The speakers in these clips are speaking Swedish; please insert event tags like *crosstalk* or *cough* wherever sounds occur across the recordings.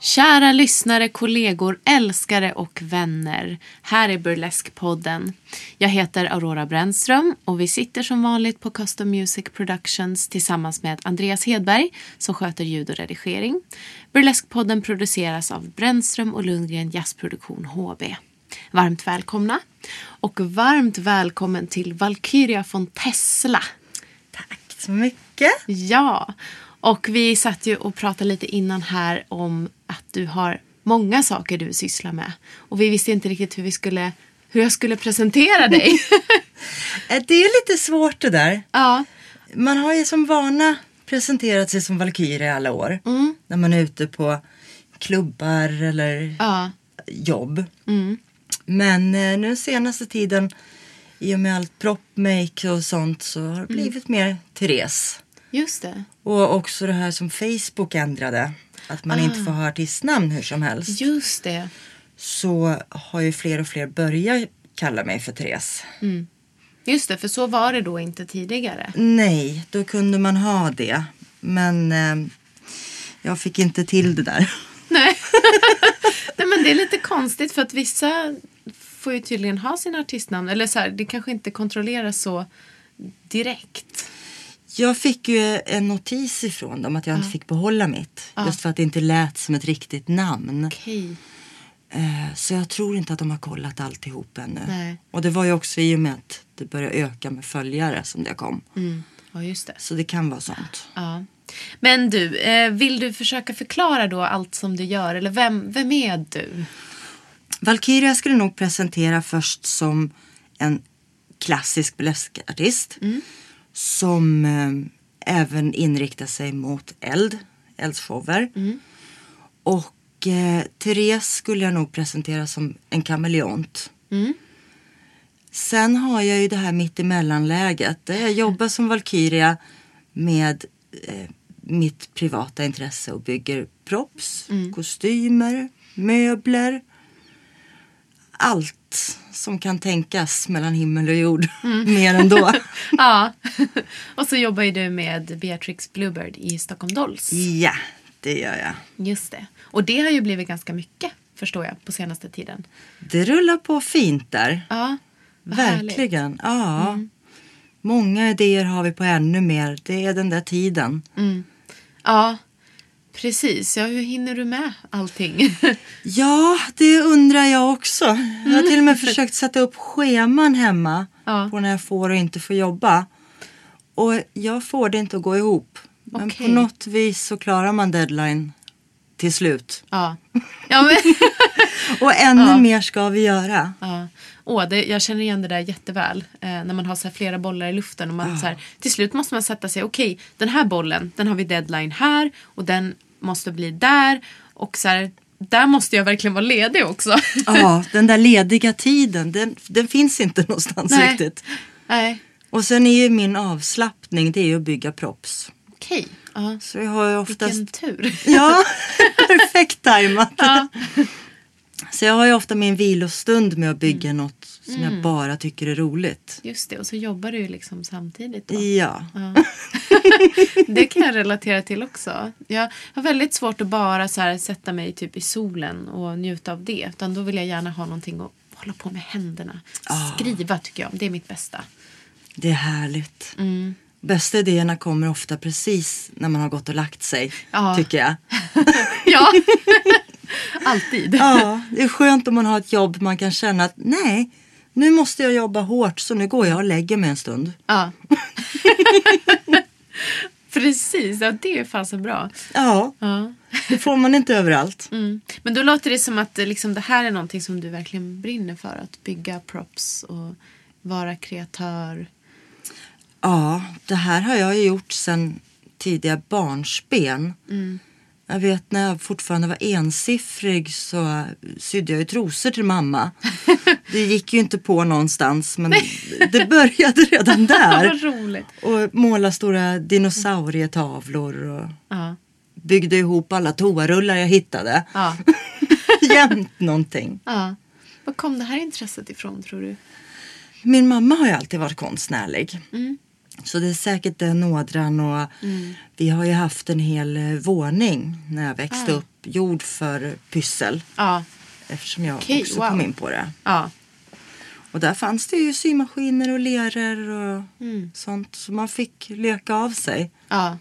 Kära lyssnare, kollegor, älskare och vänner. Här är Burlesque-podden. Jag heter Aurora Brännström och vi sitter som vanligt på Custom Music Productions tillsammans med Andreas Hedberg som sköter ljud och redigering. Burlesque-podden produceras av Brännström och Lundgren Jazzproduktion HB. Varmt välkomna och varmt välkommen till Valkyria von Tesla. Tack så mycket. Ja, och vi satt ju och pratade lite innan här om att du har många saker du sysslar med. Och vi visste inte riktigt hur vi skulle hur jag skulle presentera dig. *laughs* Eh, Det är lite svårt det där. ja, Man har ju som vana presenterat sig som Valkyrie alla år. När man är ute på klubbar eller ja, jobb. Men eh, nu senaste tiden i och med allt propmake och sånt så har det blivit mer Therese. just det. Och också det här som Facebook ändrade. Att man inte får ha artistnamn hur som helst. Just det. Så har ju fler och fler börjat kalla mig för Therese. Just det, för så var det då inte tidigare. Nej, då kunde man ha det. Men eh, jag fick inte till det där. Nej. *laughs* *laughs* Nej, men det är lite konstigt för att vissa får ju tydligen ha sina artistnamn. Eller så här, det kanske inte kontrolleras så direkt. Jag fick ju en notis ifrån dem att jag inte fick behålla mitt. Just för att det inte lät som ett riktigt namn. Okej. Eh, så jag tror inte att de har kollat alltihop ännu. Nej. Och det var ju också i och med att det började öka med följare som det kom. Mm. Ja, just det. Så det kan vara sånt. Ja. Men du, eh, vill du försöka förklara då allt som du gör? Eller vem, vem är du? Valkyria skulle nog presentera först som en klassisk burleskartist. Som eh, även inriktar sig mot eld, eldsshower. Och eh, Therese skulle jag nog presentera som en kameleont. Sen har jag ju det här mittemellanläget. Där jag jobbar som Valkyria med eh, mitt privata intresse och bygger props, kostymer, möbler. Allt som kan tänkas mellan himmel och jord. *laughs* Mer ändå. *laughs* Ja. *laughs* Och så jobbar ju du med Beatrix Bluebird i Stockholm Dolls. ja, det gör jag. Just det. Och det har ju blivit ganska mycket, förstår jag, på senaste tiden. Det rullar på fint där. Ja. Verkligen. Ja. Många idéer har vi på ännu mer. Det är den där tiden. Ja, precis. Ja, hur hinner du med allting? *laughs* Ja, det undrar jag också. Jag har till och med *laughs* försökt sätta upp scheman hemma Ja. på när jag får och inte får jobba. Och jag får det inte att gå ihop. Men Okej. på något vis så klarar man deadline till slut. ja. Ja, men... *laughs* Och ännu mer ska vi göra. Ja. Åh, det, jag känner igen det där jätteväl. Eh, när man har så flera bollar i luften. Och man, så här, till slut måste man sätta sig. Okej, den här bollen, den har vi deadline här. Och den måste bli där. Och så här, där måste jag verkligen vara ledig också. Ja, *laughs* den där lediga tiden, den, den finns inte någonstans Nej. riktigt. Nej, Och sen är ju min avslappning, det är ju att bygga props. okej. Ja. Så jag har oftast... Vilken tur. Ja, *laughs* *laughs* perfekt tajmat. Så jag har ju ofta min vilostund med att bygga något som jag bara tycker är roligt. Just det, och så jobbar du ju liksom samtidigt. Då. Ja. Ja. *laughs* Det kan jag relatera till också. Jag har väldigt svårt att bara så sätta mig typ i solen och njuta av det. Utan då vill jag gärna ha någonting att hålla på med händerna. Skriva tycker jag. Det är mitt bästa. Det är härligt. Mm. Bästa idéerna kommer ofta precis när man har gått och lagt sig. Ja. Tycker jag. *laughs* Ja, *laughs* *laughs* alltid. Ja, det är skönt om man har ett jobb man kan känna att nej, nu måste jag jobba hårt så nu går jag och lägger mig en stund. Ja. *laughs* Precis, ja, det är fasen bra. Ja, Ja. det får man inte överallt. *laughs* Mm. Men då låter det som att eh, liksom, det här är någonting som du verkligen brinner för. Att bygga props och vara kreatör. Ja, det här har jag ju gjort sedan tidiga barnsben. Jag vet när jag fortfarande var ensiffrig så sydde jag ju trosor till mamma. *laughs* Det gick ju inte på någonstans men det började redan *laughs* där. Och måla stora dinosaurietavlor och Ja. byggde ihop alla toarullar jag hittade. Ja. *laughs* Jämt någonting. ja. Var kom det här intresset ifrån tror du? Min mamma har ju alltid varit konstnärlig. Mm. Så det är säkert den ådran och vi har ju haft en hel eh, våning när jag växte Ah. upp gjord för pyssel. Ja. Eftersom jag Okej, också wow. kom in på det. Ja. Och där fanns det ju symaskiner och leror och Mm. sånt. Så man fick leka av sig ja.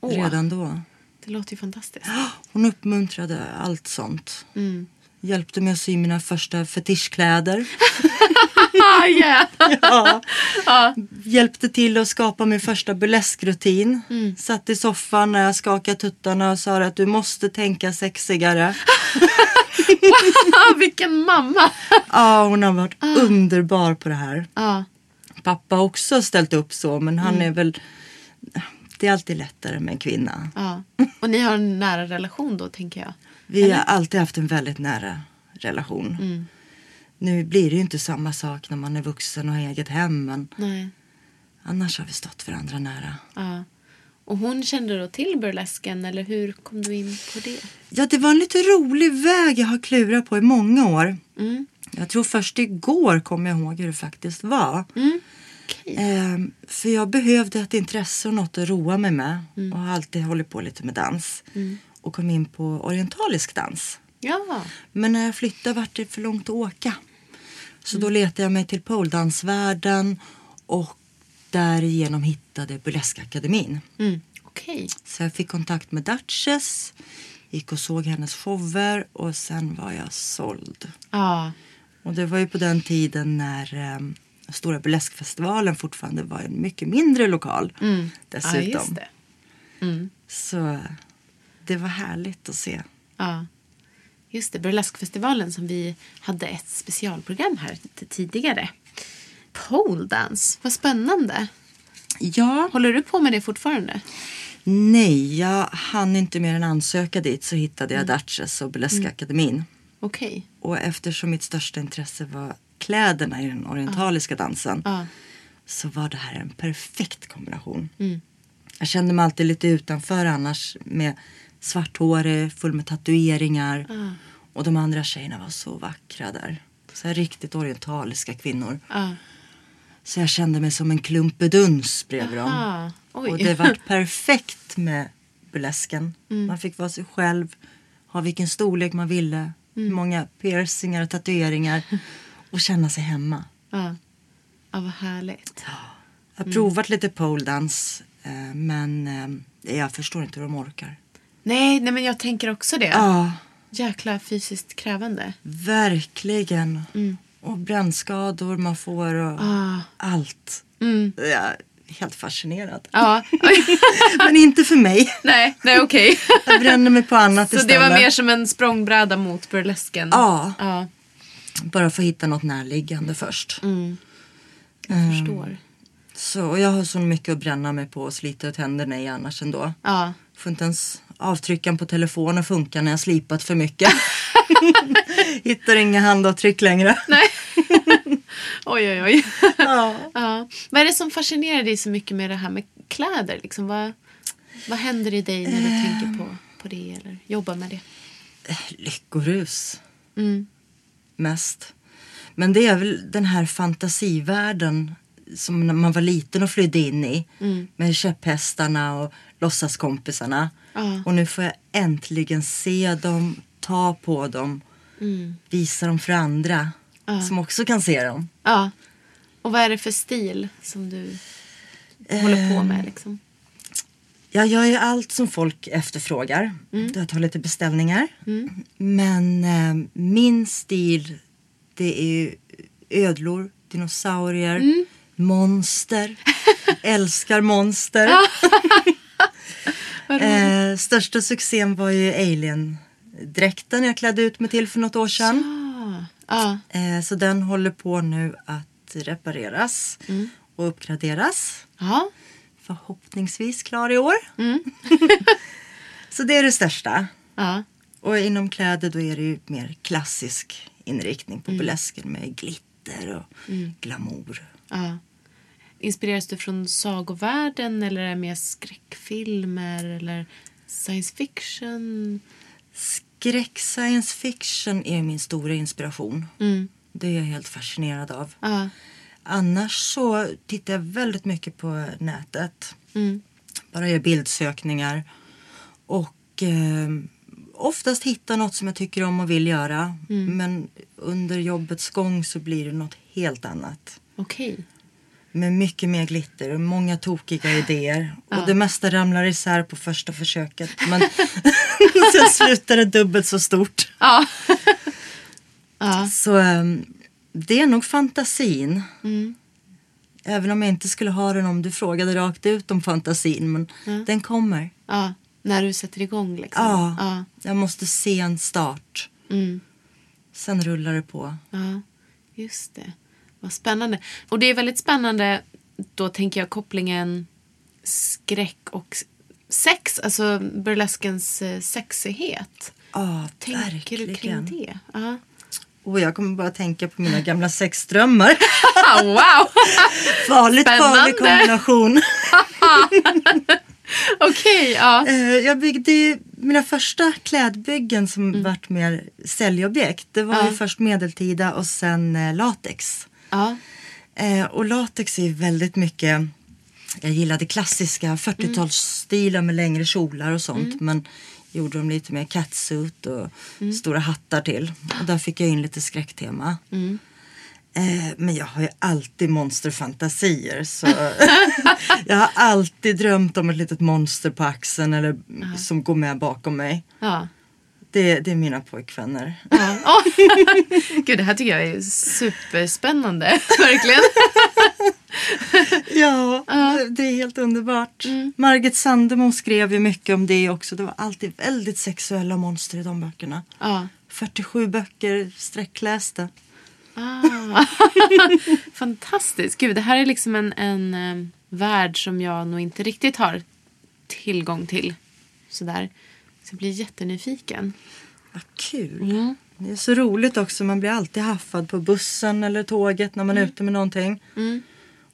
Åh, redan då. Det låter ju fantastiskt. *gasps* Hon uppmuntrade allt sånt. Mm. Hjälpte mig att sy mina första fetischkläder. Ah, *laughs* yeah. *laughs* Ja. Hjälpte till att skapa min första burleskrutin. Mm. Satt i soffan när jag skakade tuttarna och sa att du måste tänka sexigare. *laughs* Ah, vilken mamma! Ja, hon har varit Ah. underbar på det här. Ja. Pappa har också ställt upp så men han Mm. är väl... Det är alltid lättare med en kvinna. ja. Och ni har en nära relation då tänker jag. Vi har alltid haft en väldigt nära relation. Mm. Nu blir det ju inte samma sak när man är vuxen och har eget hem men Nej. annars har vi stått varandra nära. Ja. Och hon kände då till burlesken eller hur kom du in på det? Ja, det var en lite rolig väg jag har klurat på i många år. Mm. Jag tror först igår kom jag ihåg hur det faktiskt var. Mm. Okej. Ehm, för jag behövde ett intresse och något att roa mig med. Mm. Och har alltid hållit på lite med dans. Och kom in på orientalisk dans. Ja. Men när jag flyttade vart det för långt att åka. Så Mm. då letade jag mig till poledansvärlden och därigenom hittade Burleskakademin. Mm. Okej. Så jag fick kontakt med Duchess, gick och såg hennes shower och sen var jag såld. Ja. Och det var ju på den tiden när eh, Stora Burleskfestivalen fortfarande var en mycket mindre lokal. Mm. Dessutom. Det. Mm. Så det var härligt att se. Ja. Just det, Burleskfestivalen som vi hade ett specialprogram här tidigare. Pole dance, vad spännande. Ja, Håller du på med det fortfarande? nej, jag hann inte mer än ansöka dit så hittade Mm. jag Duchess och Burleskakademin. Okej. Och eftersom mitt största intresse var kläderna i den orientaliska dansen Ja. så var det här en perfekt kombination. Mm. Jag kände mig alltid lite utanför annars med svarthårig, full med tatueringar. Ja. Och de andra tjejerna var så vackra där. Så här riktigt orientaliska kvinnor. Ja. Så jag kände mig som en klumpeduns bredvid dem. Oj. Och det var perfekt med burlesken. Mm. Man fick vara sig själv, ha vilken storlek man ville, Mm. hur många piercingar och tatueringar och känna sig hemma. Ja. ja, vad härligt. Jag har Mm. provat lite poledance eh, men eh, jag förstår inte hur de orkar. Nej, nej, men jag tänker också det. Ja, Jäkla fysiskt krävande. verkligen. Och brännskador man får och Ah. allt. Mm. Jag är helt fascinerad. Ja. *laughs* Men inte för mig. nej, nej okej. *laughs* Jag bränner mig på annat Så istället. det var mer som en språngbräda mot burlesken? Ja. Ja, Bara för att hitta något närliggande först. Mm. jag förstår. Så, och jag har så mycket att bränna mig på och slita ut händerna i annars ändå. Ja. Får inte ens avtryckan på telefonen funka när jag slipat för mycket. *laughs* Hittar inga handavtryck längre. Nej. *laughs* oj, oj, oj. Ja. *laughs* Ja. Vad är det som fascinerar dig så mycket med det här med kläder? Liksom, vad, vad händer i dig när du Eh. tänker på, på det eller jobbar med det? Lyckorus Mm. mest. Men det är väl den här fantasivärlden som när man var liten och flydde in i. Mm. Med käpphästarna och låtsaskompisarna. Ja. Och nu får jag äntligen se dem, ta på dem, Mm. visa dem för andra. som också kan se dem. Ja. Och vad är det för stil som du håller på Eh. med liksom? Jag gör ju allt som folk efterfrågar. Jag tar lite beställningar. Men eh, min stil det är ju ödlor, dinosaurier, monster. *laughs* Älskar monster. *laughs* eh, största succén var ju Alien-dräkten jag klädde ut mig till för något år sedan. Ja. Eh, så den håller på nu att repareras och uppgraderas. Ja. Förhoppningsvis klar i år. *laughs* så det är det största. Ja. Och inom kläder då är det ju mer klassisk inriktning på burlesken med glitter och glamour. ja. Inspireras du från sagovärlden eller är det mer skräckfilmer eller science fiction? Skräck science fiction är min stora inspiration. Det är jag helt fascinerad av. Ja. Annars så tittar jag väldigt mycket på nätet. Mm. Bara gör bildsökningar. Och eh, oftast hittar något som jag tycker om och vill göra. Men under jobbets gång så blir det något helt annat. Okej. Med mycket mer glitter och många tokiga idéer. Och det mesta ramlar isär på första försöket. Men *laughs* sen slutar det dubbelt så stort. Ja. *laughs* ja. Så ehm, det är nog fantasin. Även om jag inte skulle ha den om du frågade rakt ut om fantasin. Men den kommer. ja. När du sätter igång liksom. Ja, Ja. jag måste se en start. Mm. Sen rullar det på. Ja, just det. Vad spännande. Och det är väldigt spännande, då tänker jag kopplingen skräck och sex, alltså burleskens eh, sexighet. Ja, Tänker du kring det? Ja. Och jag kommer bara tänka på mina gamla sexdrömmar. *laughs* Wow! *laughs* Farligt farlig Spännande. kombination. *laughs* Okej, ja. Eh, Jag byggde ju mina första klädbyggen som vart mer säljobjekt. Det var Mm. Ja. ju först medeltida och sen eh, latex. Ja. Eh, och latex är väldigt mycket jag gillade klassiska 40-talsstilar med längre kjolar och sånt. Men gjorde dem lite mer catsuit och stora hattar till. Och där fick jag in lite skräcktema. Eh, men jag har ju alltid monsterfantasier. Så *laughs* jag har alltid drömt om ett litet monster på axeln eller som går med bakom mig. ja. Det, det är mina pojkvänner. Ja. Åh. *laughs* Gud, det här tycker jag är superspännande. *laughs* Verkligen. *laughs* Ja, det- det är helt underbart. Margit Sandemo skrev ju mycket om det också. Det var alltid väldigt sexuella monster i de böckerna. Ja. 47 böcker sträcklästa. Ah. Fantastiskt. Gud, det här är liksom en, en eh, värld som jag nog inte riktigt har tillgång till. Sådär. Så jag blir jättenyfiken. Vad kul. Det är så roligt också. Man blir alltid haffad på bussen eller tåget när man är ute med någonting.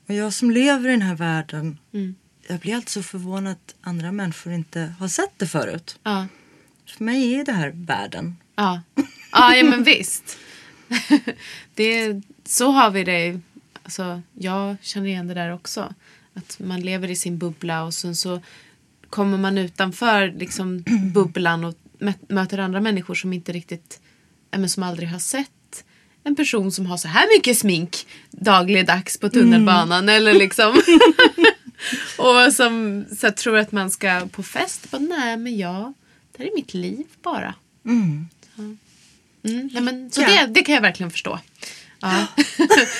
Och jag som lever i den här världen. Jag blir alltid så förvånad att andra människor inte har sett det förut. Ja. För mig är det här världen. Ja, ja, ja men visst. *laughs* det, så har vi det. Alltså, jag känner igen det där också. Att man lever i sin bubbla och sen så kommer man utanför liksom, *clears throat* bubblan och möter andra människor som inte riktigt, men som aldrig har sett en person som har så här mycket smink dagligdags på tunnelbanan eller liksom *laughs* och som så tror att man ska på fest. Bara, Nej men jag, det här är mitt liv bara. Mm, nej, men, så det, det kan jag verkligen förstå. Ja.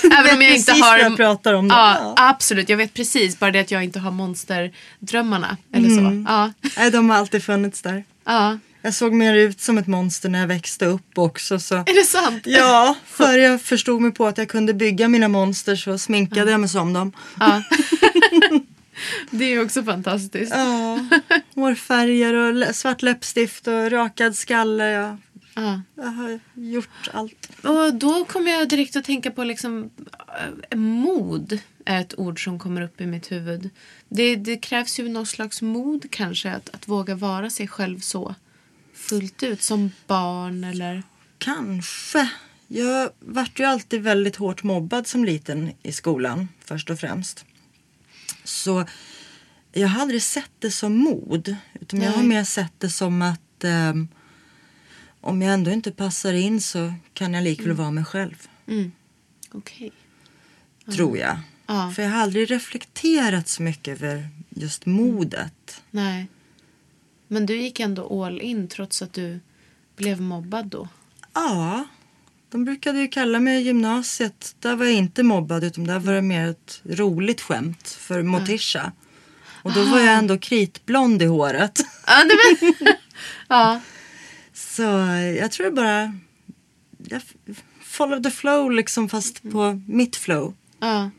*laughs* Även om jag inte har... jag pratar om. då. Ja, absolut. Jag vet precis. Bara det att jag inte har monsterdrömmarna. Eller så. Ja. Nej, de har alltid funnits där. ja. Jag såg mer ut som ett monster när jag växte upp också. Så. Är det sant? Ja, för jag förstod mig på att jag kunde bygga mina monster så sminkade jag mig som dem. Ja. *laughs* det är också fantastiskt. Ja, hårfärger och svart läppstift och rakad skalle. Jag, Ja. jag har gjort allt. Och då kommer jag direkt att tänka på liksom eh, mod är ett ord som kommer upp i mitt huvud. Det, det krävs ju någon slags mod kanske att, att våga vara sig själv så fullt ut som barn eller... Kanske. Jag vart ju alltid väldigt hårt mobbad som liten i skolan först och främst. Så jag har aldrig sett det som mod. Utan jag har Nej. mer sett det som att ehm, om jag ändå inte passar in så kan jag likväl vara mig själv. Okej. tror jag. Ja. För jag har aldrig reflekterat så mycket över just modet. Nej. Men du gick ändå all in trots att du blev mobbad då? Ja, de brukade ju kalla mig i gymnasiet. Där var jag inte mobbad utan där var det mer ett roligt skämt för Motisha. Och då var jag ändå kritblond i håret. Ja, var... *laughs* ja. Så jag tror bara... Jag follow the flow liksom fast på mitt flow. ja.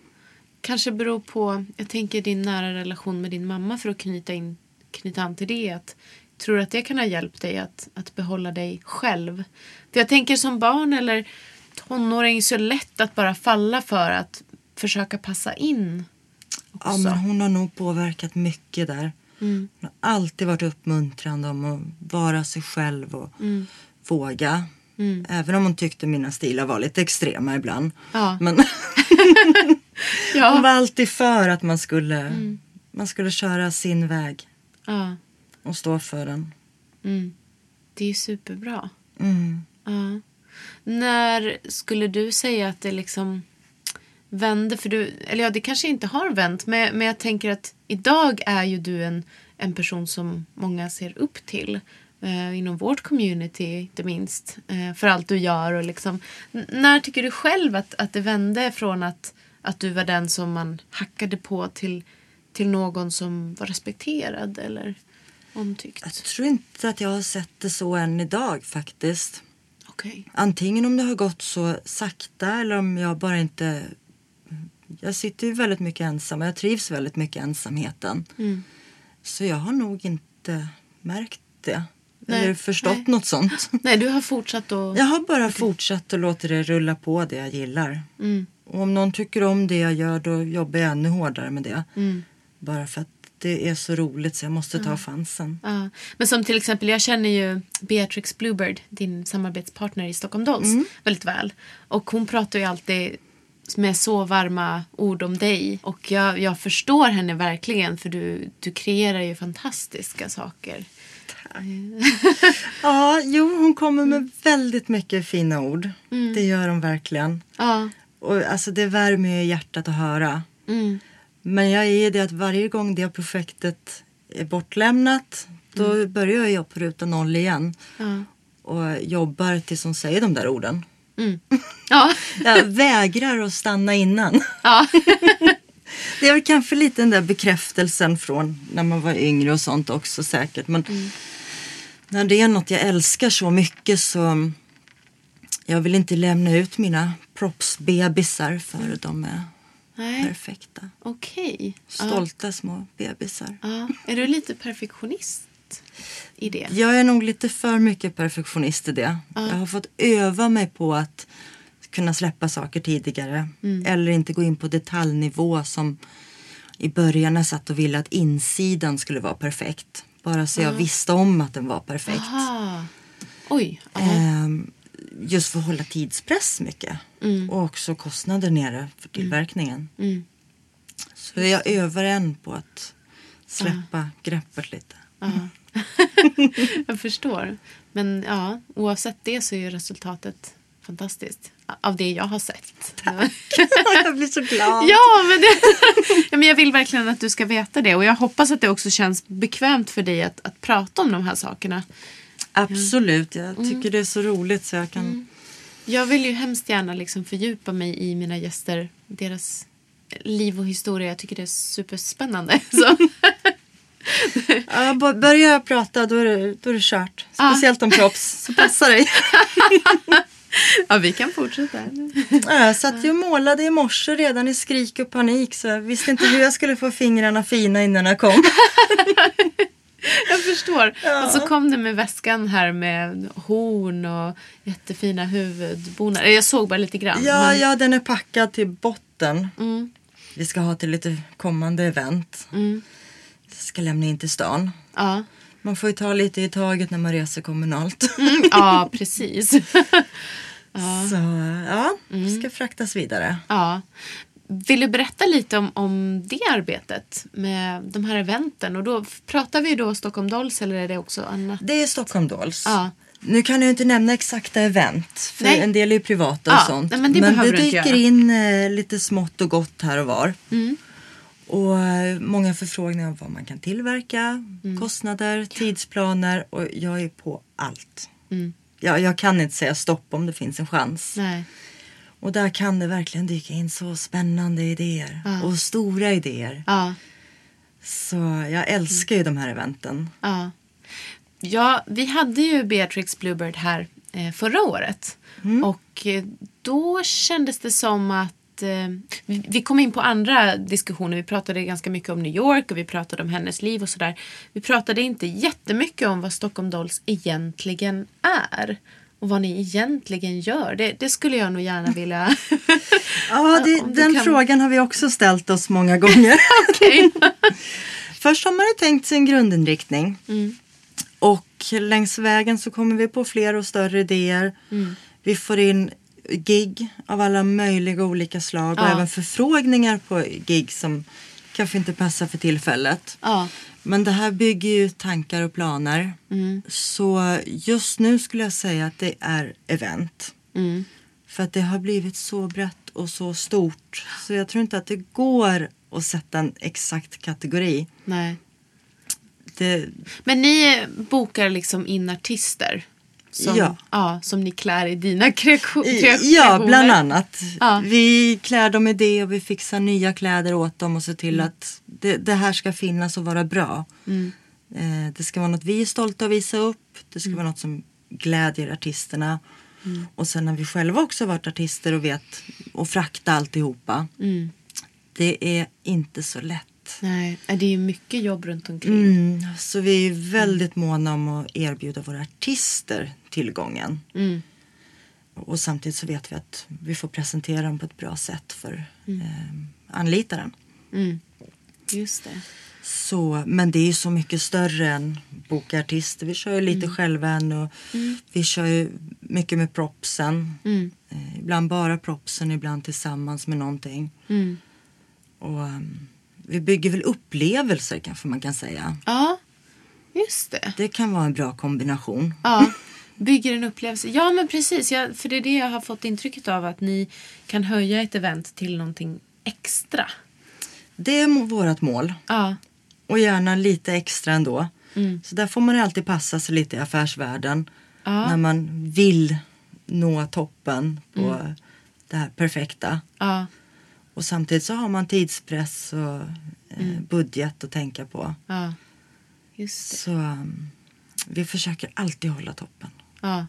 Kanske beror på, jag tänker din nära relation med din mamma för att knyta, in, knyta an till det. Att, tror du att det kan ha hjälpt dig att, att behålla dig själv? För jag tänker som barn eller tonåring så är det lätt att bara falla för att försöka passa in. Ja, men hon har nog påverkat mycket där. Mm. Hon har alltid varit uppmuntrande om att vara sig själv och Mm. våga. Även om hon tyckte mina stilar var lite extrema ibland. Ja. Men *laughs* hon Ja. var alltid för att man skulle, Mm. man skulle köra sin väg ja. och stå för den. Mm. Det är superbra. Mm. Ja. När skulle du säga att det liksom vände? För du, eller ja, det kanske inte har vänt. Men, men jag tänker att idag är ju du en, en person som många ser upp till. Eh, inom vårt community, inte minst. Eh, för allt du gör. Och liksom, när tycker du själv att, att det vände från att, att du var den som man hackade på till, till någon som var respekterad eller omtyckt? Jag tror inte att jag har sett det så än idag faktiskt. Okej. Antingen om det har gått så sakta eller om jag bara inte... Jag sitter ju väldigt mycket ensam och jag trivs väldigt mycket i ensamheten. Mm. Så jag har nog inte märkt det. Nej, eller förstått nej. något sånt. *laughs* Nej, du har fortsatt att... Jag har bara fortsatt och låter det rulla på det jag gillar. Mm. Och om någon tycker om det jag gör då jobbar jag ännu hårdare med det. Mm. Bara för att det är så roligt så jag måste ta chansen. Ja. Men som till exempel, jag känner ju Beatrix Bluebird, din samarbetspartner i Stockholm Dolls, Mm. väldigt väl. Och hon pratar ju alltid med så varma ord om dig. Och jag, jag förstår henne verkligen för du, du kreerar ju fantastiska saker. Ja, jo hon kommer med väldigt mycket fina ord. Det gör hon verkligen. Ja. Och alltså det värmer ju hjärtat att höra. Mm. Men jag är det att varje gång det projektet är bortlämnat då börjar jag på ruta noll igen. Ja. Och jobbar tills hon säger de där orden. Mm. Ja. Jag vägrar att stanna innan. ja. Det är kanske lite den där bekräftelsen från när man var yngre och sånt också säkert. Men när det är något jag älskar så mycket så jag vill inte lämna ut mina propsbebisar för de är Nej, perfekta. okej. Stolta små bebisar. Ja. Är du lite perfektionist i det? Jag är nog lite för mycket perfektionist i det. Jag har fått öva mig på att kunna släppa saker tidigare. Eller inte gå in på detaljnivå som i början jag satt och ville att insidan skulle vara perfekt. Bara så jag visste om att den var perfekt. Aha. Oj. Ehm, just för att hålla tidspress mycket. Och också kostnader nere för tillverkningen. Mm. Så jag övar än på att släppa greppet lite. Ja. *laughs* jag förstår. Men ja, oavsett det så är resultatet fantastiskt. Av det jag har sett. *laughs* jag blir så glad. Ja men, det, *laughs* men jag vill verkligen att du ska veta det. Och jag hoppas att det också känns bekvämt för dig att, att prata om de här sakerna. Absolut, jag Mm. tycker det är så roligt så jag kan... Jag vill ju hemskt gärna liksom fördjupa mig i mina gäster. Deras liv och historia. Jag tycker det är superspännande. Så. *laughs* Ja, börjar jag prata då är det, då är det kört. Ja. Speciellt om props, *laughs* så passa dig. *laughs* Ja, vi kan fortsätta. Ja, Jag satt ju och målade i morse redan i skrik och panik så jag visste inte hur jag skulle få fingrarna fina innan jag kom. Jag förstår. Och så kom det med väskan här med horn och jättefina huvudbonar. Jag såg bara lite grann. Ja, men- ja, den är packad till botten. Mm. Vi ska ha till lite kommande event. Mm. Ska lämna in till stan. Ja. Man får ju ta lite i taget när man reser kommunalt. Mm, ja, *laughs* precis. *laughs* Så ja, Mm. ska fraktas vidare. ja. Vill du berätta lite om, om det arbetet med de här eventen? Och då pratar vi då Stockholm Dolls eller är det också annat? Det är Stockholm Dolls. Ja. Nu kan jag inte nämna exakta event, för Nej. en del är ju privata och Ja, sånt. men det behöver det dyker in eh, lite smått och gott här och var. Mm. Och eh, många förfrågningar om vad man kan tillverka, Mm. kostnader, tidsplaner och jag är på allt. Mm. Jag, jag kan inte säga stopp om det finns en chans. Nej. Och där kan det verkligen dyka in så spännande idéer Ja. och stora idéer. Ja. Så jag älskar ju de här eventen. Ja. ja, vi hade ju Beatrix Bluebird här eh, förra året. Och eh, då kändes det som att eh, vi, vi kom in på andra diskussioner. Vi pratade ganska mycket om New York och vi pratade om hennes liv och sådär. Vi pratade inte jättemycket om vad Stockholm Dolls egentligen är. Och vad ni egentligen gör. Det, det skulle jag nog gärna vilja... *laughs* Ja, det, den kan- frågan har vi också ställt oss många gånger. *laughs* *laughs* Först har man ju tänkt sig en grundinriktning. Och längs vägen så kommer vi på fler och större idéer. Vi får in gig av alla möjliga olika slag och Ja. även förfrågningar på gig som kanske inte passar för tillfället. Ja. Men det här bygger ju tankar och planer. Så just nu skulle jag säga att det är event. Mm. För att det har blivit så brett och så stort. Så jag tror inte att det går att sätta en exakt kategori. Nej. Det, Men ni bokar liksom in artister? Som, Ja. ja. Som ni klär i dina *laughs* kreationer? ja, bland annat. Ja. Vi klär dem i det och vi fixar nya kläder åt dem och ser till Mm. att det, det här ska finnas och vara bra. Eh, det ska vara något vi är stolta att visa upp. Det ska Mm. vara något som glädjer artisterna. Och sen när vi själva också varit artister och vet och frakta alltihopa. Mm. Det är inte så lätt. Nej, det är mycket jobb runt omkring. Mm, så vi är väldigt måna om att erbjuda våra artister tillgången. Mm. Och samtidigt så vet vi att vi får presentera dem på ett bra sätt för Mm. eh, anlitaren. Mm. Just det. Så, men det är ju så mycket större än boka artister. Vi kör ju lite Mm. själva än och vi kör ju mycket med propsen. Mm. Eh, ibland bara propsen, ibland tillsammans med någonting. Mm. Och ehm, vi bygger väl upplevelser kanske man kan säga. Ja, just det. Det kan vara en bra kombination. Ja, bygger en upplevelse. Ja, men precis. Ja, för det är det jag har fått intrycket av. Att ni kan höja ett event till någonting extra. Det är vårat mål. Ja, Och gärna lite extra ändå. Mm. Så där får man alltid passa sig lite i affärsvärlden. Ja. När man vill nå toppen på Mm. det här perfekta. ja, Och samtidigt så har man tidspress och eh, Mm. budget att tänka på. ja. Just det. Så um, vi försöker alltid hålla toppen. Ja.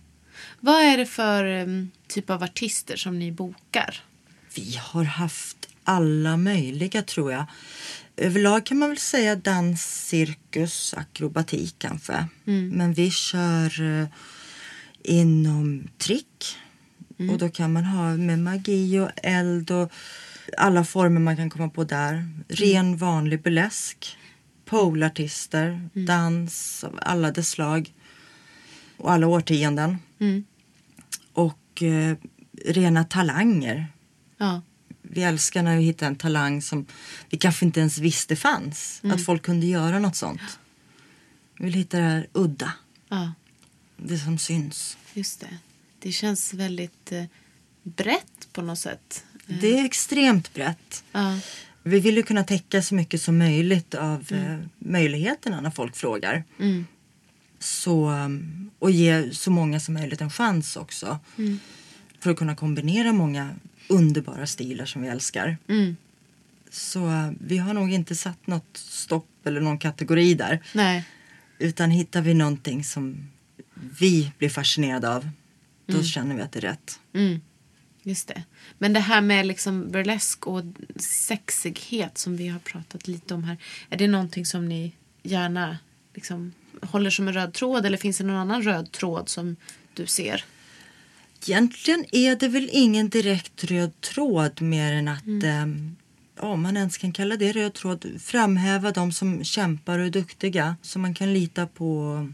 Vad är det för um, typ av artister som ni bokar? Vi har haft alla möjliga tror jag. Överlag kan man väl säga dans, cirkus, akrobatik kanske. Men vi kör eh, inom trick. Och då kan man ha med magi och eld och alla former man kan komma på där. Ren vanlig burlesk. Polartister, dans av alla dess slag. Och alla årtionden. Mm. Och eh, rena talanger. Ja. Vi älskar när vi hittar en talang som vi kanske inte ens visste fanns. Att folk kunde göra något sånt. Vi vill hitta det här udda. ja, Det som syns. just det. Det känns väldigt eh, brett på något sätt. Det är extremt brett. Ja, Vi vill ju kunna täcka så mycket som möjligt av eh, möjligheterna när folk frågar. mm. Så, um, och ge så många som möjligt en chans också. För att kunna kombinera många underbara stilar som vi älskar. Mm. Så uh, vi har nog inte satt något stopp eller någon kategori där. Nej. Utan hittar vi någonting som vi blir fascinerade av, då känner vi att det är rätt. Mm. Just det. Men det här med liksom burlesk och sexighet som vi har pratat lite om här. Är det någonting som ni gärna liksom håller som en röd tråd eller finns det någon annan röd tråd som du ser? Egentligen är det väl ingen direkt röd tråd mer än att, ehm, ja, om man ens kan kalla det röd tråd, framhäva de som kämpar och är duktiga. Så man kan lita på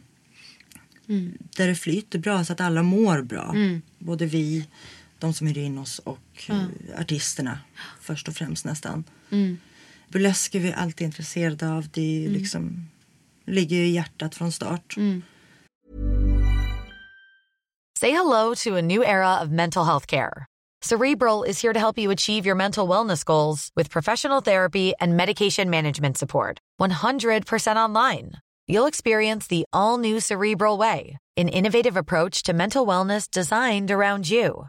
där det flyter bra så att alla mår bra. Både vi, de som hyr in oss och eh, artisterna först och främst nästan. Mm. Burlesk är vi alltid intresserade av. Det ju liksom, ligger ju i hjärtat från start. Mm. Say hello to a new era of mental health care. Cerebral is here to help you achieve your mental wellness goals with professional therapy and medication management support. 100% online. You'll experience the all new Cerebral Way, an innovative approach to mental wellness designed around you.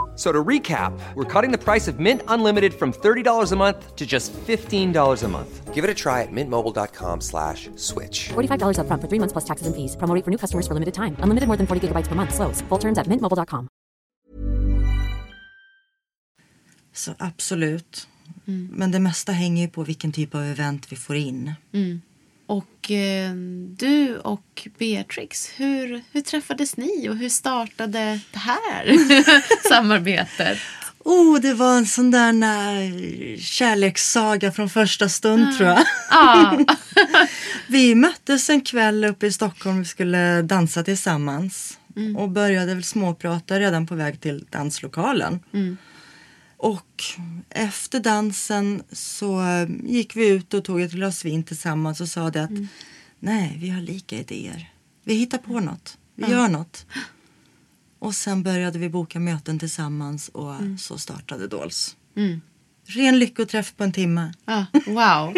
F- So to recap, we're cutting the price of Mint Unlimited from $30 a month to just $15 a month. Give it a try at mintmobile.com slash switch. $45 upfront for three months plus taxes and fees. Promo rate for new customers for limited time. Unlimited more than 40 gigabytes per month. Slows. Full terms at mintmobile.com. Så absolut. Mm. Men det mesta hänger ju på vilken typ av event vi får in. Mm. Och eh, du och Beatrix, hur, hur träffades ni och hur startade det här *laughs* samarbetet? Oh, det var en sån där när, kärlekssaga från första stund tror jag. Ja, *laughs* Vi möttes en kväll uppe i Stockholm. Vi skulle dansa tillsammans. Och började väl småprata redan på väg till danslokalen. Och efter dansen så eh, gick vi ut och tog ett glas vin tillsammans och sa det att nej, vi har lika idéer. Vi hittar på något. Vi gör något. Och sen började vi boka möten tillsammans och så startade Dolls. Ren lyckoträff på en timme. ja wow.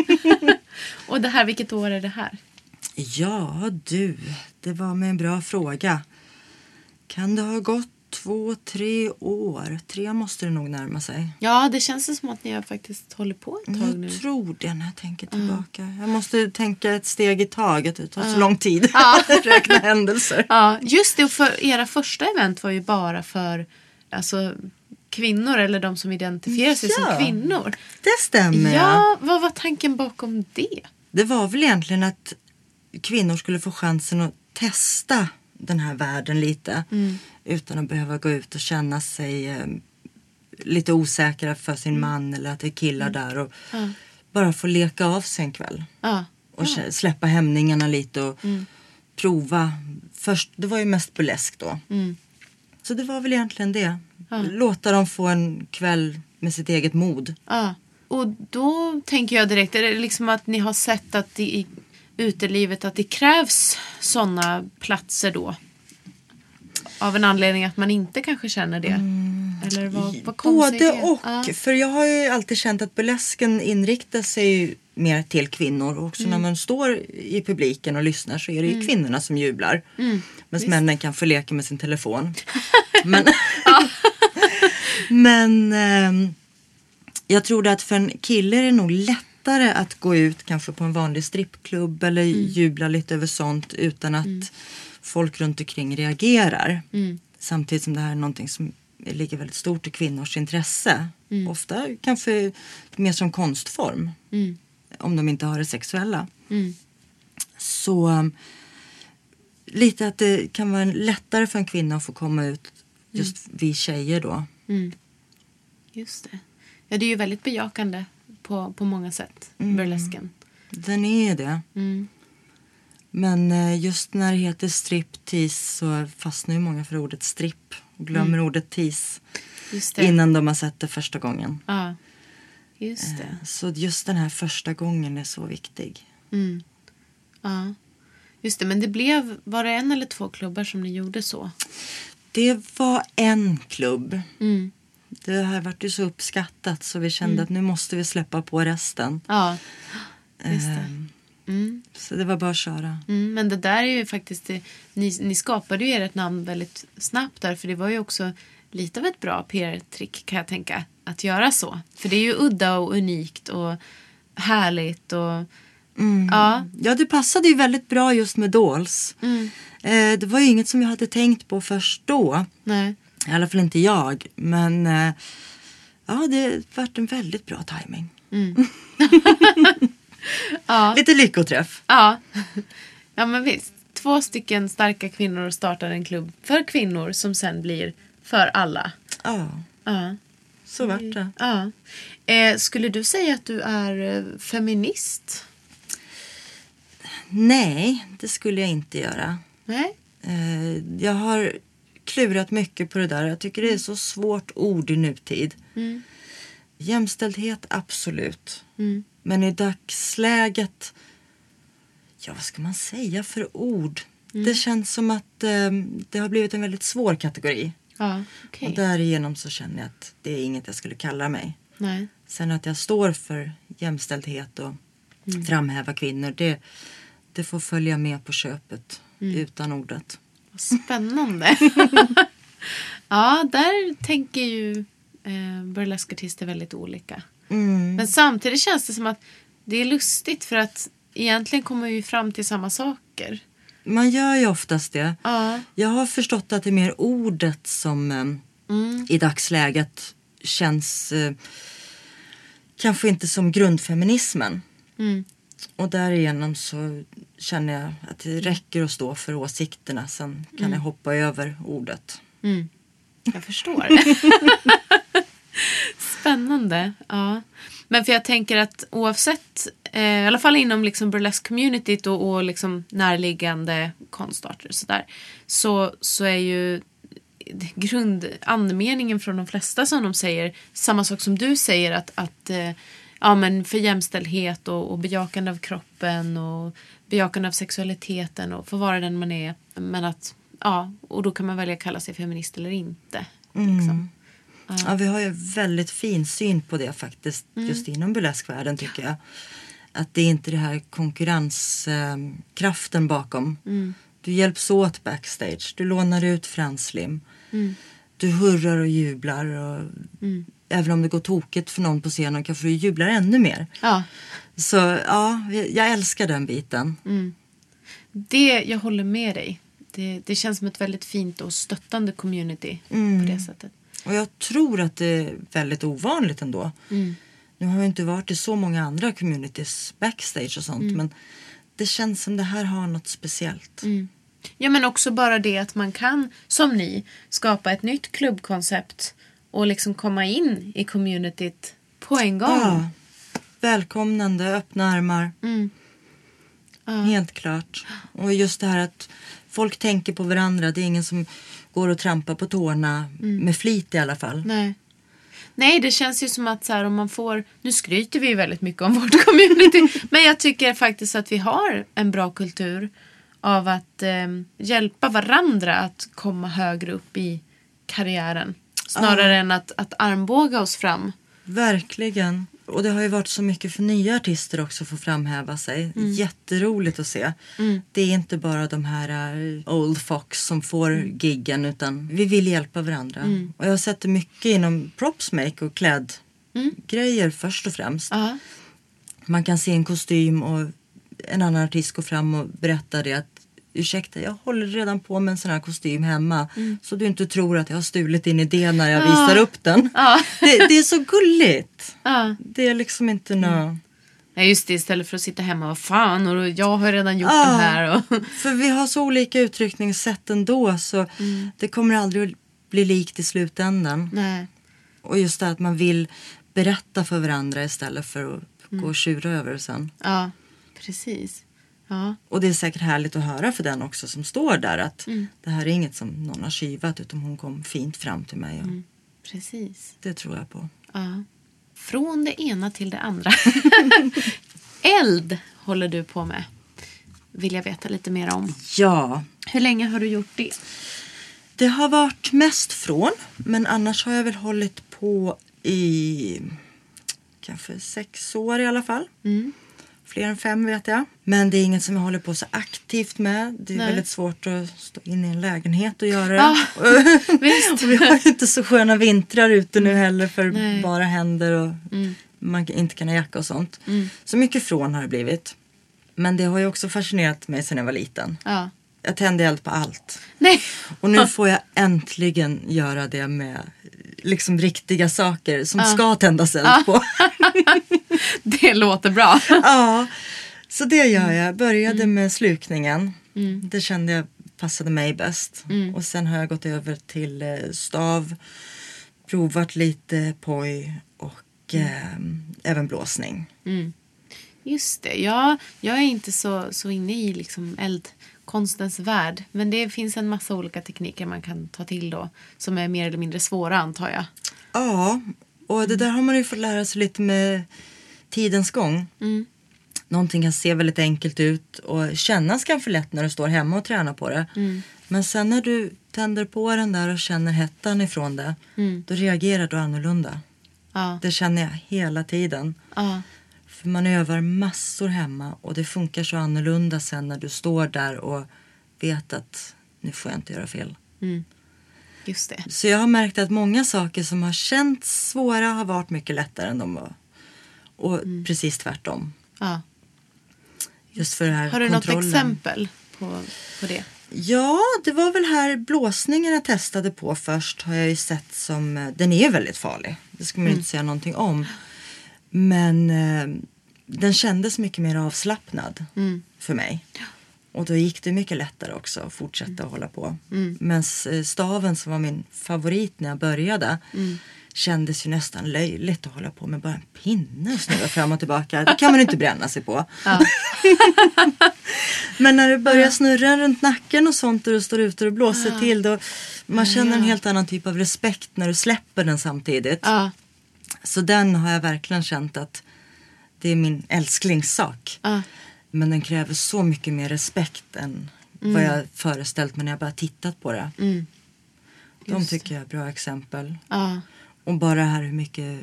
*laughs* Och det här, vilket år är det här? Ja du, det var med en bra fråga. Kan det ha gått två, tre år? Tre måste det nog närma sig. Ja, det känns som att ni har faktiskt hållit på ett tag nu. Jag tror det när jag tänker tillbaka. Jag måste tänka ett steg i taget. Det tar så lång tid *laughs* att räkna händelser. Ja, just det. Och för era första event var ju bara för alltså, kvinnor eller de som identifierar sig Ja. som kvinnor. Det stämmer. Ja, vad var tanken bakom det? Det var väl egentligen att kvinnor skulle få chansen att testa den här världen lite. Utan att behöva gå ut och känna sig eh, lite osäkra för sin man eller att det är killar där. Och Bara få leka av sig en kväll. Ja, Och släppa hämningarna lite och prova. Först, det var ju mest burlesk då. Så det var väl egentligen det. Låta dem få en kväll med sitt eget mod. ja. Och då tänker jag direkt, är det liksom att ni har sett att det utelivet att det krävs sådana platser då? Av en anledning att man inte kanske känner det? Eller vad, vad Både och. Ja. För jag har ju alltid känt att burlesken inriktar sig mer till kvinnor. Och också när man står i publiken och lyssnar så är det ju kvinnorna som jublar. Medan männen kan få leka med sin telefon. *laughs* men *laughs* men ehm, jag tror att för en kille är det nog lättare att gå ut kanske på en vanlig strippklubb eller jubla lite över sånt utan att folk runt omkring reagerar. Samtidigt som det här är någonting som ligger väldigt stort i kvinnors intresse. Ofta kanske mer som konstform. Om de inte har det sexuella. Så um, lite att det kan vara lättare för en kvinna att få komma ut just vi tjejer då. Just det. Ja, det är ju väldigt bejakande på, på många sätt, burlesken. Den är det. Men eh, just när det heter striptease så fastnar ju många för ordet stripp och glömmer ordet tease innan de har sett det första gången. Ja. just det. Så just den här första gången är så viktig. Ja. Just det, men det blev, var det en eller två klubbar som ni gjorde så? Det var en klubb. Mm. Det här vart ju så uppskattat så vi kände att nu måste vi släppa på resten. Ja, just det. Ehm, Så det var bara att köra. Mm, men det där är ju faktiskt, det, ni, ni skapade ju ert namn väldigt snabbt där för det var ju också lite av ett bra PR-trick kan jag tänka. Att göra så. För det är ju udda och unikt och härligt och ja. Ja, det passade ju väldigt bra just med Dolls. Mm. Eh, det var ju inget som jag hade tänkt på först då. Nej. I alla fall inte jag. Men eh, ja, det vart en väldigt bra timing. *laughs* Ja. Lite lyckoträff. Ja. *laughs* ja, men visst. Två stycken starka kvinnor startar en klubb för kvinnor som sen blir för alla. Ja, Ja. så vart det. ja. Eh, skulle du säga att du är eh, feminist? Nej, det skulle jag inte göra. Nej? Eh, jag har klurat mycket på det där. Jag tycker det är så svårt ord i nutid. Jämställdhet, absolut. Men i dagsläget, ja vad ska man säga för ord? Det känns som att eh, det har blivit en väldigt svår kategori. Ja, okej. Och därigenom så känner jag att det är inget jag skulle kalla mig. Nej. Sen att jag står för jämställdhet och framhäva kvinnor, det, det får följa med på köpet utan ordet. Spännande. *laughs* ja, där tänker ju eh, burleskartister väldigt olika. Men samtidigt känns det som att det är lustigt för att egentligen kommer vi fram till samma saker. Man gör ju oftast det. Ja. Jag har förstått att det är mer ordet som eh, i dagsläget känns eh, kanske inte som grundfeminismen. Och därigenom så känner jag att det räcker att stå för åsikterna. Sen kan jag hoppa över ordet. Jag förstår. *laughs* Spännande. Ja. Men för jag tänker att oavsett, eh, i alla fall inom liksom burlesque-communityt och, och liksom närliggande konstarter och sådär, så, så är ju grundandemeningen från de flesta som de säger samma sak som du säger att, att eh, ja, men för jämställdhet och, och bejakande av kroppen och bejakande av sexualiteten och få vara den man är. Men att, ja, och då kan man välja att kalla sig feminist eller inte. Liksom. Ja, vi har ju väldigt fin syn på det faktiskt, just inom burleskvärlden tycker jag. Att det är inte det här konkurrenskraften bakom. Du hjälps åt backstage, du lånar ut Franslim. Du hurrar och jublar. Och Även om det går tokigt för någon på scenen kanske du jublar ännu mer. Ja, Så ja, jag älskar den biten. det, jag håller med dig. Det, det känns som ett väldigt fint och stöttande community på det sättet. Och jag tror att det är väldigt ovanligt ändå. Nu har jag inte varit i så många andra communities backstage och sånt men det känns som det här har något speciellt. Ja, men också bara det att man kan, som ni, skapa ett nytt klubbkoncept och liksom komma in i communityt på en gång. Ja. Välkomnande, öppna armar. Helt klart. Och just det här att folk tänker på varandra. Det är ingen som går och trampar på tårna med flit i alla fall. Nej. Nej, det känns ju som att så här, om man får... Nu skryter vi ju väldigt mycket om vårt *laughs* community. men jag tycker faktiskt att vi har en bra kultur av att eh, hjälpa varandra att komma högre upp i karriären. Snarare än att, att armbåga oss fram. Verkligen. Och det har ju varit så mycket för nya artister också att få framhäva sig. Jätteroligt att se. Det är inte bara de här uh, old fox som får giggen utan vi vill hjälpa varandra. Och jag har sett det mycket inom propsmake och klädgrejer först och främst. Ja. Man kan se en kostym och en annan artist går fram och berättar det att ursäkta jag håller redan på med en sån här kostym hemma så du inte tror att jag har stulit din idé när jag visar upp den. *laughs* Det, det är så gulligt. Ja. Det är liksom inte nå... Nej, just det. Istället för att sitta hemma. Vad fan, och jag har redan gjort den här. Och... *laughs* För vi har så olika uttryckningssätt ändå så det kommer aldrig att bli likt i slutändan. Nej. Och just det att man vill berätta för varandra istället för att gå och tjura över det sen. Ja, precis. Ja. Och det är säkert härligt att höra för den också som står där att det här är inget som någon har skivat utan hon kom fint fram till mig. Och Precis. Det tror jag på. Ja. Från det ena till det andra. *laughs* Eld håller du på med. Vill jag veta lite mer om. Ja, Hur länge har du gjort det? det har varit mest från. Men annars har jag väl hållit på i kanske sex år i alla fall. Fler än fem vet jag. Men det är inget som jag håller på så aktivt med. Det är Nej. väldigt svårt att stå inne i en lägenhet och göra det. Ja, *laughs* visst. *laughs* och vi har ju inte så sköna vintrar ute nu heller för Nej. Mm. bara händer och man inte kan ha jacka och sånt. Så mycket från har det blivit. Men det har ju också fascinerat mig sedan jag var liten. Ja. Jag tände eld på allt. Nej. Och nu får jag äntligen göra det med liksom riktiga saker som ska tändas eld på. *laughs* *laughs* Det låter bra. *laughs* ja, så det gör jag. Började med slukningen. Det kände jag passade mig bäst. Och sen har jag gått över till eh, stav, provat lite poj och eh, även blåsning. Just det. Ja, jag är inte så, så inne i liksom eldkonstens värld. Men det finns en massa olika tekniker man kan ta till då. Som är mer eller mindre svåra antar jag. Ja, och det där har man ju fått lära sig lite med tidens gång. Någonting kan se väldigt enkelt ut och kännas kanske lätt när du står hemma och tränar på det. Men sen när du tänder på den där och känner hettan ifrån det, då reagerar du annorlunda. Ja. Det känner jag hela tiden. Ja. För man övar massor hemma och det funkar så annorlunda sen när du står där och vet att nu får jag inte göra fel. Just det. Så jag har märkt att många saker som har känts svåra har varit mycket lättare än de var. Och precis tvärtom. Ja. Just för här Har du kontrollen. något exempel på, på det? Ja, det var väl här blåsningen jag testade på först har jag ju sett som, eh, den är väldigt farlig. Det ska man ju inte säga någonting om. Men eh, den kändes mycket mer avslappnad för mig. Och då gick det mycket lättare också att fortsätta hålla på. Men eh, staven som var min favorit när jag började kändes ju nästan löjligt att hålla på med bara en pinne och snurra fram och tillbaka. Det kan man inte bränna sig på. *laughs* Men när det börjar snurra runt nacken och sånt och du står ute och blåser till då man känner en helt annan typ av respekt när du släpper den samtidigt. Ja. Så den har jag verkligen känt att det är min älsklingssak. Ja. Men den kräver så mycket mer respekt än vad jag föreställt mig när jag bara tittat på det. De Just tycker jag är bra exempel. Ja. Och bara här hur mycket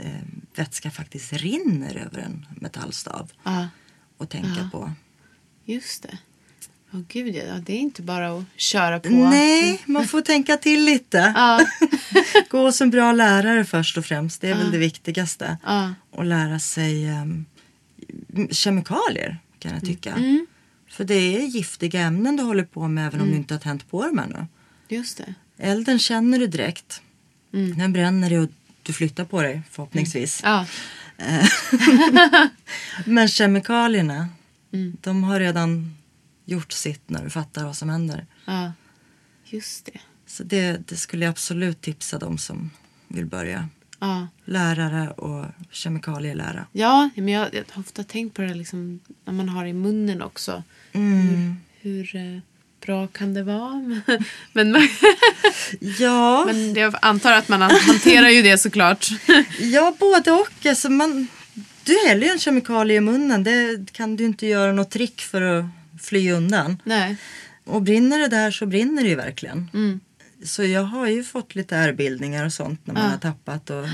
eh, vätska faktiskt rinner över en metallstav. Ja. Och tänka på. Just det. Åh gud, ja. Det är inte bara att köra på. Nej, man får tänka till lite. Ja. *laughs* Gå som bra lärare först och främst. Det är väl det viktigaste. Och lära sig em, kemikalier kan jag tycka. Mm. För det är giftiga ämnen du håller på med även om du inte har tänt på dem ännu. Just det. Elden känner du direkt. Mm. Den bränner dig och du flyttar på dig förhoppningsvis. Ja. *laughs* Men kemikalierna, Mm. de har redan gjort sitt när du fattar vad som händer. ja. Just det. Så det, det skulle jag absolut tipsa de som vill börja. Ja. Lärare och kemikalielära. Ja, men jag, jag har ofta tänkt på det liksom, när man har i munnen också. Mm. Hur, hur eh, bra kan det vara? *laughs* men, men, Ja, men jag antar att man hanterar ju det såklart. *laughs* ja både och. Alltså man, du häller ju en kemikalie i munnen. Det kan du inte göra något trick för att fly undan. Nej. Och brinner det där så brinner det ju verkligen. Mm. Så jag har ju fått lite ärrbildningar och sånt när man Ja. har tappat och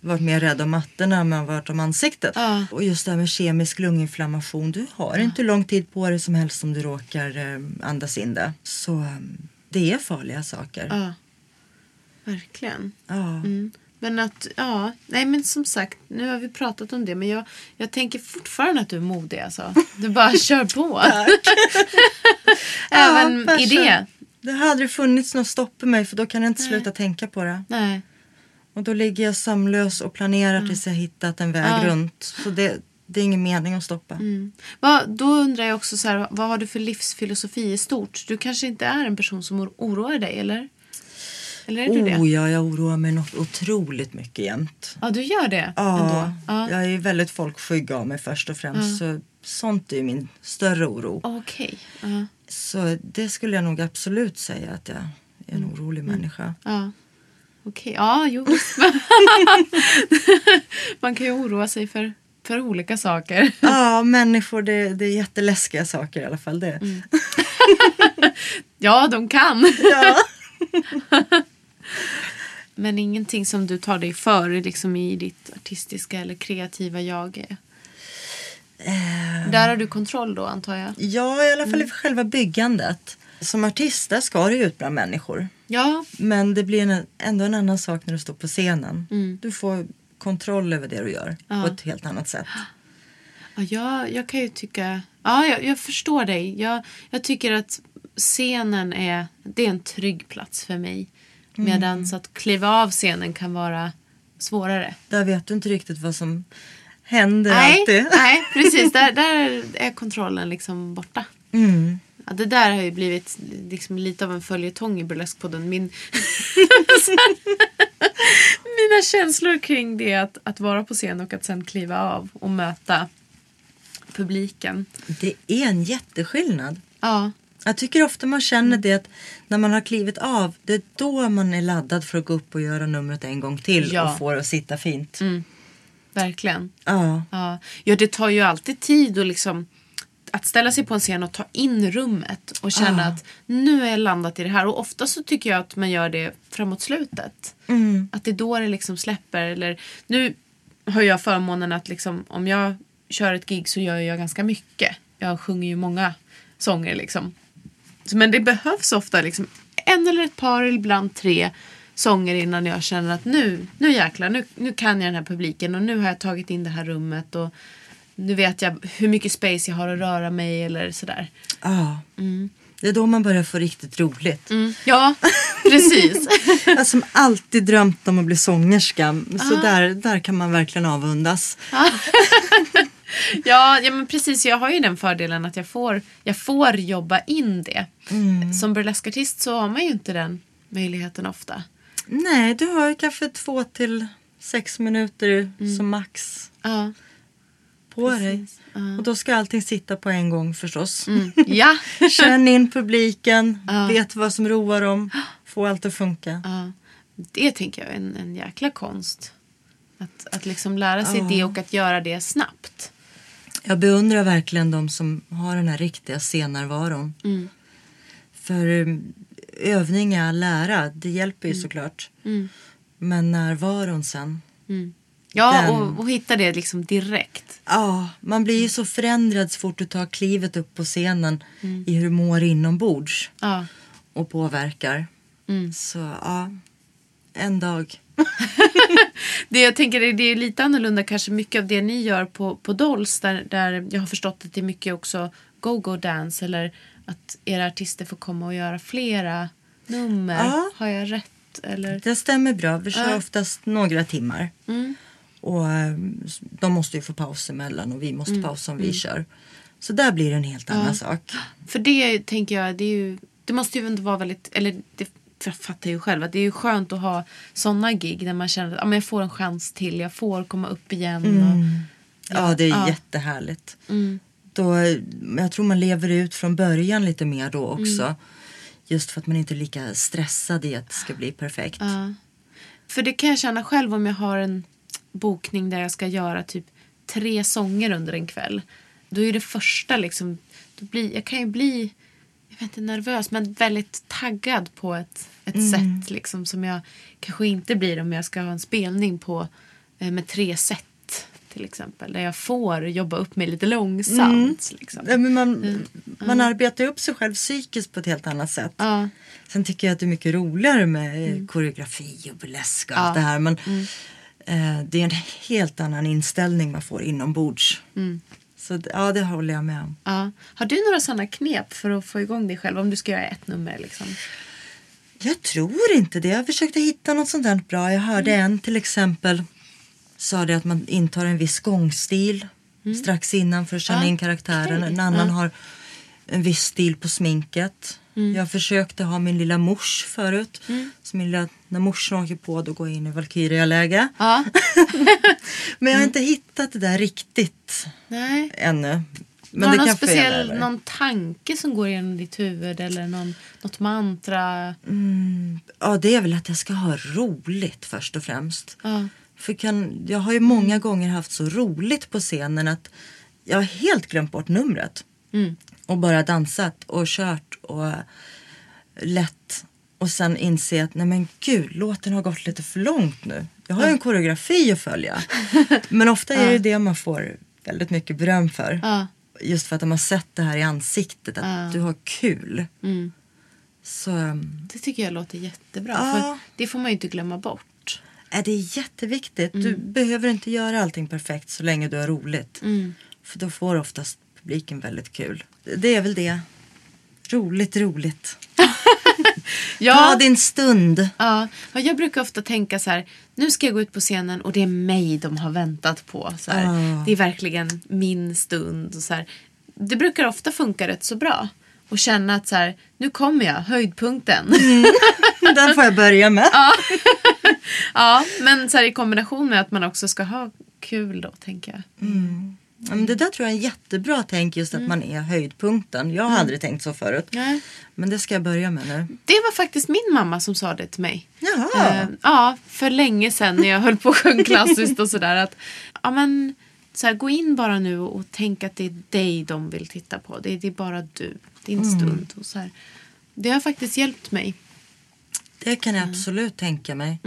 varit mer rädd om mattorna än man varit om ansiktet. Ja. Och just det här med kemisk lunginflammation. Du har inte lång tid på dig som helst om du råkar eh, andas in det. Så eh, det är farliga saker. Ja. Verkligen. Ja. Mm. Men att, ja, nej men som sagt, nu har vi pratat om det men jag, jag tänker fortfarande att du är modig alltså. Du bara *laughs* kör på. *laughs* Även Ja, i det. Det hade funnits något stopp i mig för då kan jag inte sluta tänka på det. Nej. Och då ligger jag sömnlös och planerar tills jag hittat en väg Ja. runt. Så det, det är ingen mening att stoppa. Mm. Vad, då undrar jag också så här, vad har du för livsfilosofi i stort? Du kanske inte är en person som or- oroar dig eller? Eller är du det? Oh ja, jag oroar mig något otroligt mycket jämt. Ja, du gör det Ja, ändå? Ja. jag är väldigt folkskygg av mig först och främst. Så sånt är min större oro. Okej. Ja. Så det skulle jag nog absolut säga att jag är en Mm. orolig människa. Ja. Okej. Ja, jo. *laughs* Man kan ju oroa sig för, för olika saker. Ja, människor det, det är jätteläskiga saker i alla fall. Det. *laughs* Ja, de kan. Ja. *laughs* Men ingenting som du tar dig för liksom i ditt artistiska eller kreativa jag. Där har du kontroll då antar jag? ja, i alla fall i själva byggandet. Som artist där ska du ut bland människor. Ja, Men det blir en, ändå en annan sak när du står på scenen. Du får kontroll över det du gör på ett helt annat sätt. Ja, jag, jag kan ju tycka... Ja, jag, jag förstår dig. Jag, jag tycker att scenen är, det är en trygg plats för mig. Medan så att kliva av scenen kan vara svårare. Där vet du inte riktigt vad som händer Nej, alltid. nej precis. *laughs* Där, där är kontrollen liksom borta. Mm. Ja, det där har ju blivit liksom lite av en följetong i Burleskpodden. Min... *laughs* Mina känslor kring det att, att vara på scen och att sen kliva av och möta publiken. Det är en jätteskillnad. Ja, Jag tycker ofta man känner Mm. det att när man har klivit av, det är då man är laddad för att gå upp och göra numret en gång till Ja. och få det att sitta fint. verkligen. Ja. Ja. ja, det tar ju alltid tid att liksom att ställa sig på en scen och ta in rummet och känna att nu är jag landat i det här. Och ofta så tycker jag att man gör det framåt slutet. Att det är då det liksom släpper. Eller, nu har jag förmånen att liksom, om jag kör ett gig så gör jag ganska mycket. Jag sjunger ju många sånger liksom. Men det behövs ofta liksom en eller ett par, eller ibland tre sånger innan jag känner att nu, nu jäklar, nu, nu kan jag den här publiken och nu har jag tagit in det här rummet och nu vet jag hur mycket space jag har att röra mig eller sådär. ja. Det är då man börjar få riktigt roligt. Ja, precis. *laughs* Jag som alltid drömt om att bli sångerska. Ah. Så där, där kan man verkligen avundas. *laughs* ja, ja, men precis. Jag har ju den fördelen att jag får, jag får jobba in det. Som burleskartist så har man ju inte den möjligheten ofta. Nej, du har ju kanske två till sex minuter Mm. som max Ja. På dig. Och då ska allting sitta på en gång förstås. Mm. Ja. *laughs* Känn in publiken, vet vad som roar dem, få allt att funka. Ja, det tänker jag är en, en jäkla konst. Att, att liksom lära sig det och att göra det snabbt. Jag beundrar verkligen de som har den här riktiga scennärvaron. Mm. För um, övning är lära, det hjälper ju Mm. såklart. Men närvaron sen. Ja, Den- och, och hitta det liksom direkt. Ja, man blir ju så förändrad så fort du tar klivet upp på scenen Mm. i hur du mår inombords Ja, och påverkar. Mm. Så ja, en dag. *laughs* det jag tänker det är lite annorlunda kanske mycket av det ni gör på, på Dolls där, där jag har förstått att det är mycket också go-go dance eller att era artister får komma och göra flera nummer. Ja. Har jag rätt? Eller? Det stämmer bra, vi kör Ja. Mm. oftast några timmar. Och eh, de måste ju få paus emellan och vi måste Mm. pausa om vi kör. Så där blir det en helt annan sak. För det tänker jag, det är ju, det måste ju ändå vara väldigt, eller det jag fattar ju själv att det är ju skönt att ha sådana gig där man känner att ja, men jag får en chans till, jag får komma upp igen. Och, Ja, det är Ja. jättehärligt. Då, jag tror man lever ut från början lite mer då också. Mm. Just för att man inte är lika stressad i att det ska bli perfekt. Ja. För det kan jag känna själv om jag har en bokning där jag ska göra typ tre sånger under en kväll. Då är det första liksom, då blir, jag kan ju bli, jag vet inte nervös men väldigt taggad på ett, ett sätt liksom som jag kanske inte blir om jag ska ha en spelning på eh, med tre set till exempel. Där jag får jobba upp mig lite långsamt. Liksom. Ja, men man, man arbetar upp sig själv psykiskt på ett helt annat sätt. Ja. Sen tycker jag att det är mycket roligare med eh, koreografi och burlesk och allt det här. Men eh, det är en helt annan inställning man får inombords. Så d- ja, det håller jag med om. Ja. Har du några sådana knep för att få igång dig själv om du ska göra ett nummer? Liksom? Jag tror inte det. Jag försökte hitta något sånt där bra. Jag hörde en till exempel sa det att man intar en viss gångstil strax innan för att känna Ah, in karaktären. okej. En annan har en viss stil på sminket. Jag försökte ha min lilla mors förut. Så min lilla, när morsan åker på då går jag in i Valkyria-läge. Ja. *laughs* *laughs* Men jag har inte hittat det där riktigt Nej. ännu. Men Har det du någon speciell över. någon tanke som går genom ditt huvud eller någon, något mantra? Ja, det är väl att jag ska ha roligt först och främst. Ja. För kan, jag har ju många gånger haft så roligt på scenen att jag har helt glömt bort numret. Och bara dansat och kört och lätt. Och sen inse att nej men gud, låten har gått lite för långt nu. Jag har ju en koreografi att följa. *laughs* Men ofta är det det man får väldigt mycket beröm för. Just för att de har sett det här i ansiktet, att du har kul. Mm. Så ähm, Det tycker jag låter jättebra. För det får man ju inte glömma bort. är det jätteviktigt. Du Mm. behöver inte göra allting perfekt så länge du har roligt. Mm. För då får oftast publiken väldigt kul. Det är väl det. Roligt, roligt. *laughs* Ta din stund. Ja, ja, jag brukar ofta tänka så här, nu ska jag gå ut på scenen och det är mig de har väntat på. Så här. Ah. Det är verkligen min stund. Och så här. Det brukar ofta funka rätt så bra. Och känna att så här, nu kommer jag, höjdpunkten. Den får jag börja med. *laughs* ja, men så här, i kombination med att man också ska ha kul då, tänker jag. Ja, men det där tror jag är jättebra tänk just att man är höjdpunkten. Jag har aldrig tänkt så förut. Mm. Nej. Men det ska jag börja med nu. Det var faktiskt min mamma som sa det till mig. Jaha. Eh, ja, för länge sedan när jag höll på att sjunga klassiskt och sådär. Att, ja, men, så här, gå in bara nu och tänk att det är dig de vill titta på. Det är, det är bara du, din Mm. stund. Och så här. Det har faktiskt hjälpt mig. Det kan Mm. jag absolut tänka mig.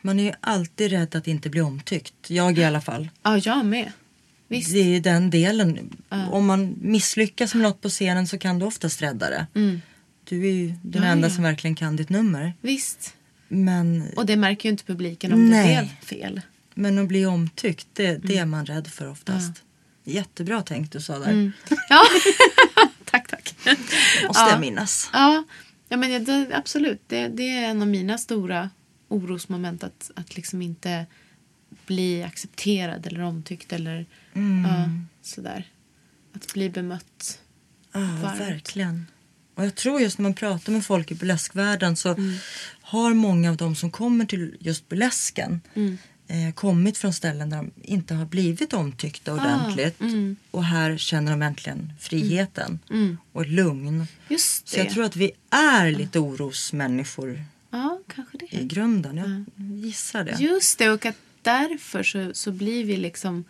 Man är ju alltid rädd att inte bli omtyckt. Jag i alla fall. Ja, jag med. Visst. Det är den delen. Om man misslyckas med något på scenen så kan du oftast rädda det. Du är ju den Mm. Ja, enda ja. som verkligen kan ditt nummer. Visst. Men, Och det märker ju inte publiken om Nej. det blev fel. men att bli omtyckt, det, det Mm. är man rädd för oftast. Jättebra tänkt du sa där. Mm. *laughs* Ja, *laughs* tack, tack. Måste Ja. jag minnas. Ja, ja men det, absolut. Det, det är en av mina stora orosmoment att, att liksom inte bli accepterad eller omtyckt eller ja, sådär. Att bli bemött. Ja, varmt. verkligen. Och jag tror just när man pratar med folk i burleskvärlden så Mm. har många av dem som kommer till just burlesken Mm. eh, kommit från ställen där de inte har blivit omtyckta ordentligt. mm. Och här känner de äntligen friheten och lugn. Just det. Så jag tror att vi är lite orosmänniskor Ja, kanske i det. grunden. Jag gissar det. Just det, och att därför så, så blir vi liksom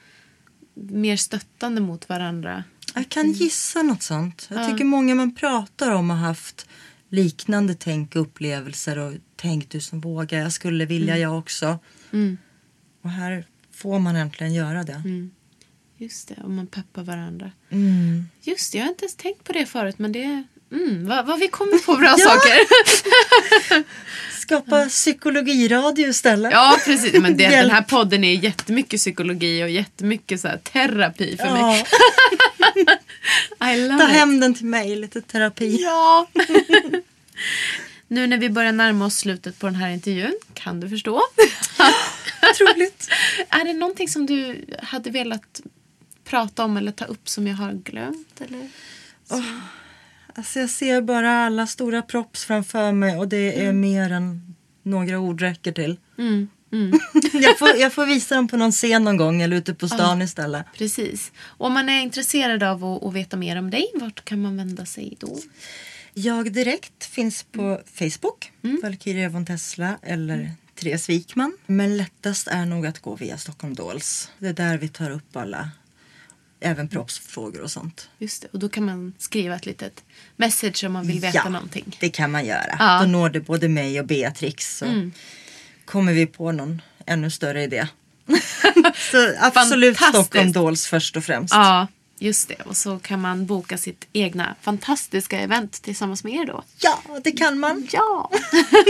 mer stöttande mot varandra. Jag kan gissa något sånt. Jag tycker många man pratar om har haft liknande tänk och upplevelser och tänkt du som vågar, jag skulle vilja jag också. Mm. Och här får man äntligen göra det. Just det, och man peppar varandra. Mm. Just det, jag har inte ens tänkt på det förut men det. Mm, vad, vad vi kommer på bra *laughs* saker. *laughs* Skapa psykologiradio istället. Ja, precis. Men det, den här podden är jättemycket psykologi och jättemycket så terapi för mig. Ja, *laughs* I love ta it. hem den till mig, lite terapi. Ja. nu när vi börjar närma oss slutet på den här intervjun, kan du förstå? Otroligt. är det någonting som du hade velat prata om eller ta upp som jag har glömt? Eller? Alltså jag ser bara alla stora props framför mig och det är mer än några ord räcker till. Mm, mm. *laughs* jag, får, jag får visa dem på någon scen någon gång eller ute på stan istället. Precis. Och om man är intresserad av att, att veta mer om dig, vart kan man vända sig då? Jag direkt finns på Facebook, Valkyria von Tesla eller Therese Wikman. Men lättast är nog att gå via Stockholm Dolls. Det är där vi tar upp alla, även propsfrågor och sånt. Just det. Och då kan man skriva ett litet message om man vill veta någonting. det kan man göra. Ja. Då når det både mig och Beatrix. Så kommer vi på någon ännu större idé. *laughs* så absolut. Stockholm Dolls först och främst. Ja, just det. Och så kan man boka sitt egna fantastiska event tillsammans med er då. Ja, det kan man. Ja!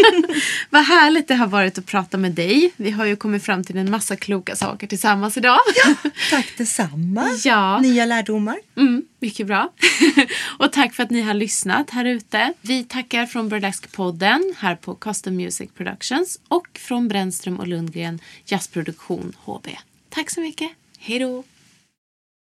*laughs* Vad härligt det har varit att prata med dig. Vi har ju kommit fram till en massa kloka saker tillsammans idag. *laughs* Tack detsamma. Ja. Nya lärdomar. Mm, mycket bra. *laughs* och tack för att ni har lyssnat här ute. Vi tackar från Burlesque-podden här på Custom Music Productions och från Brännström och Lundgren Jazzproduktion HB. Tack så mycket. Hej då!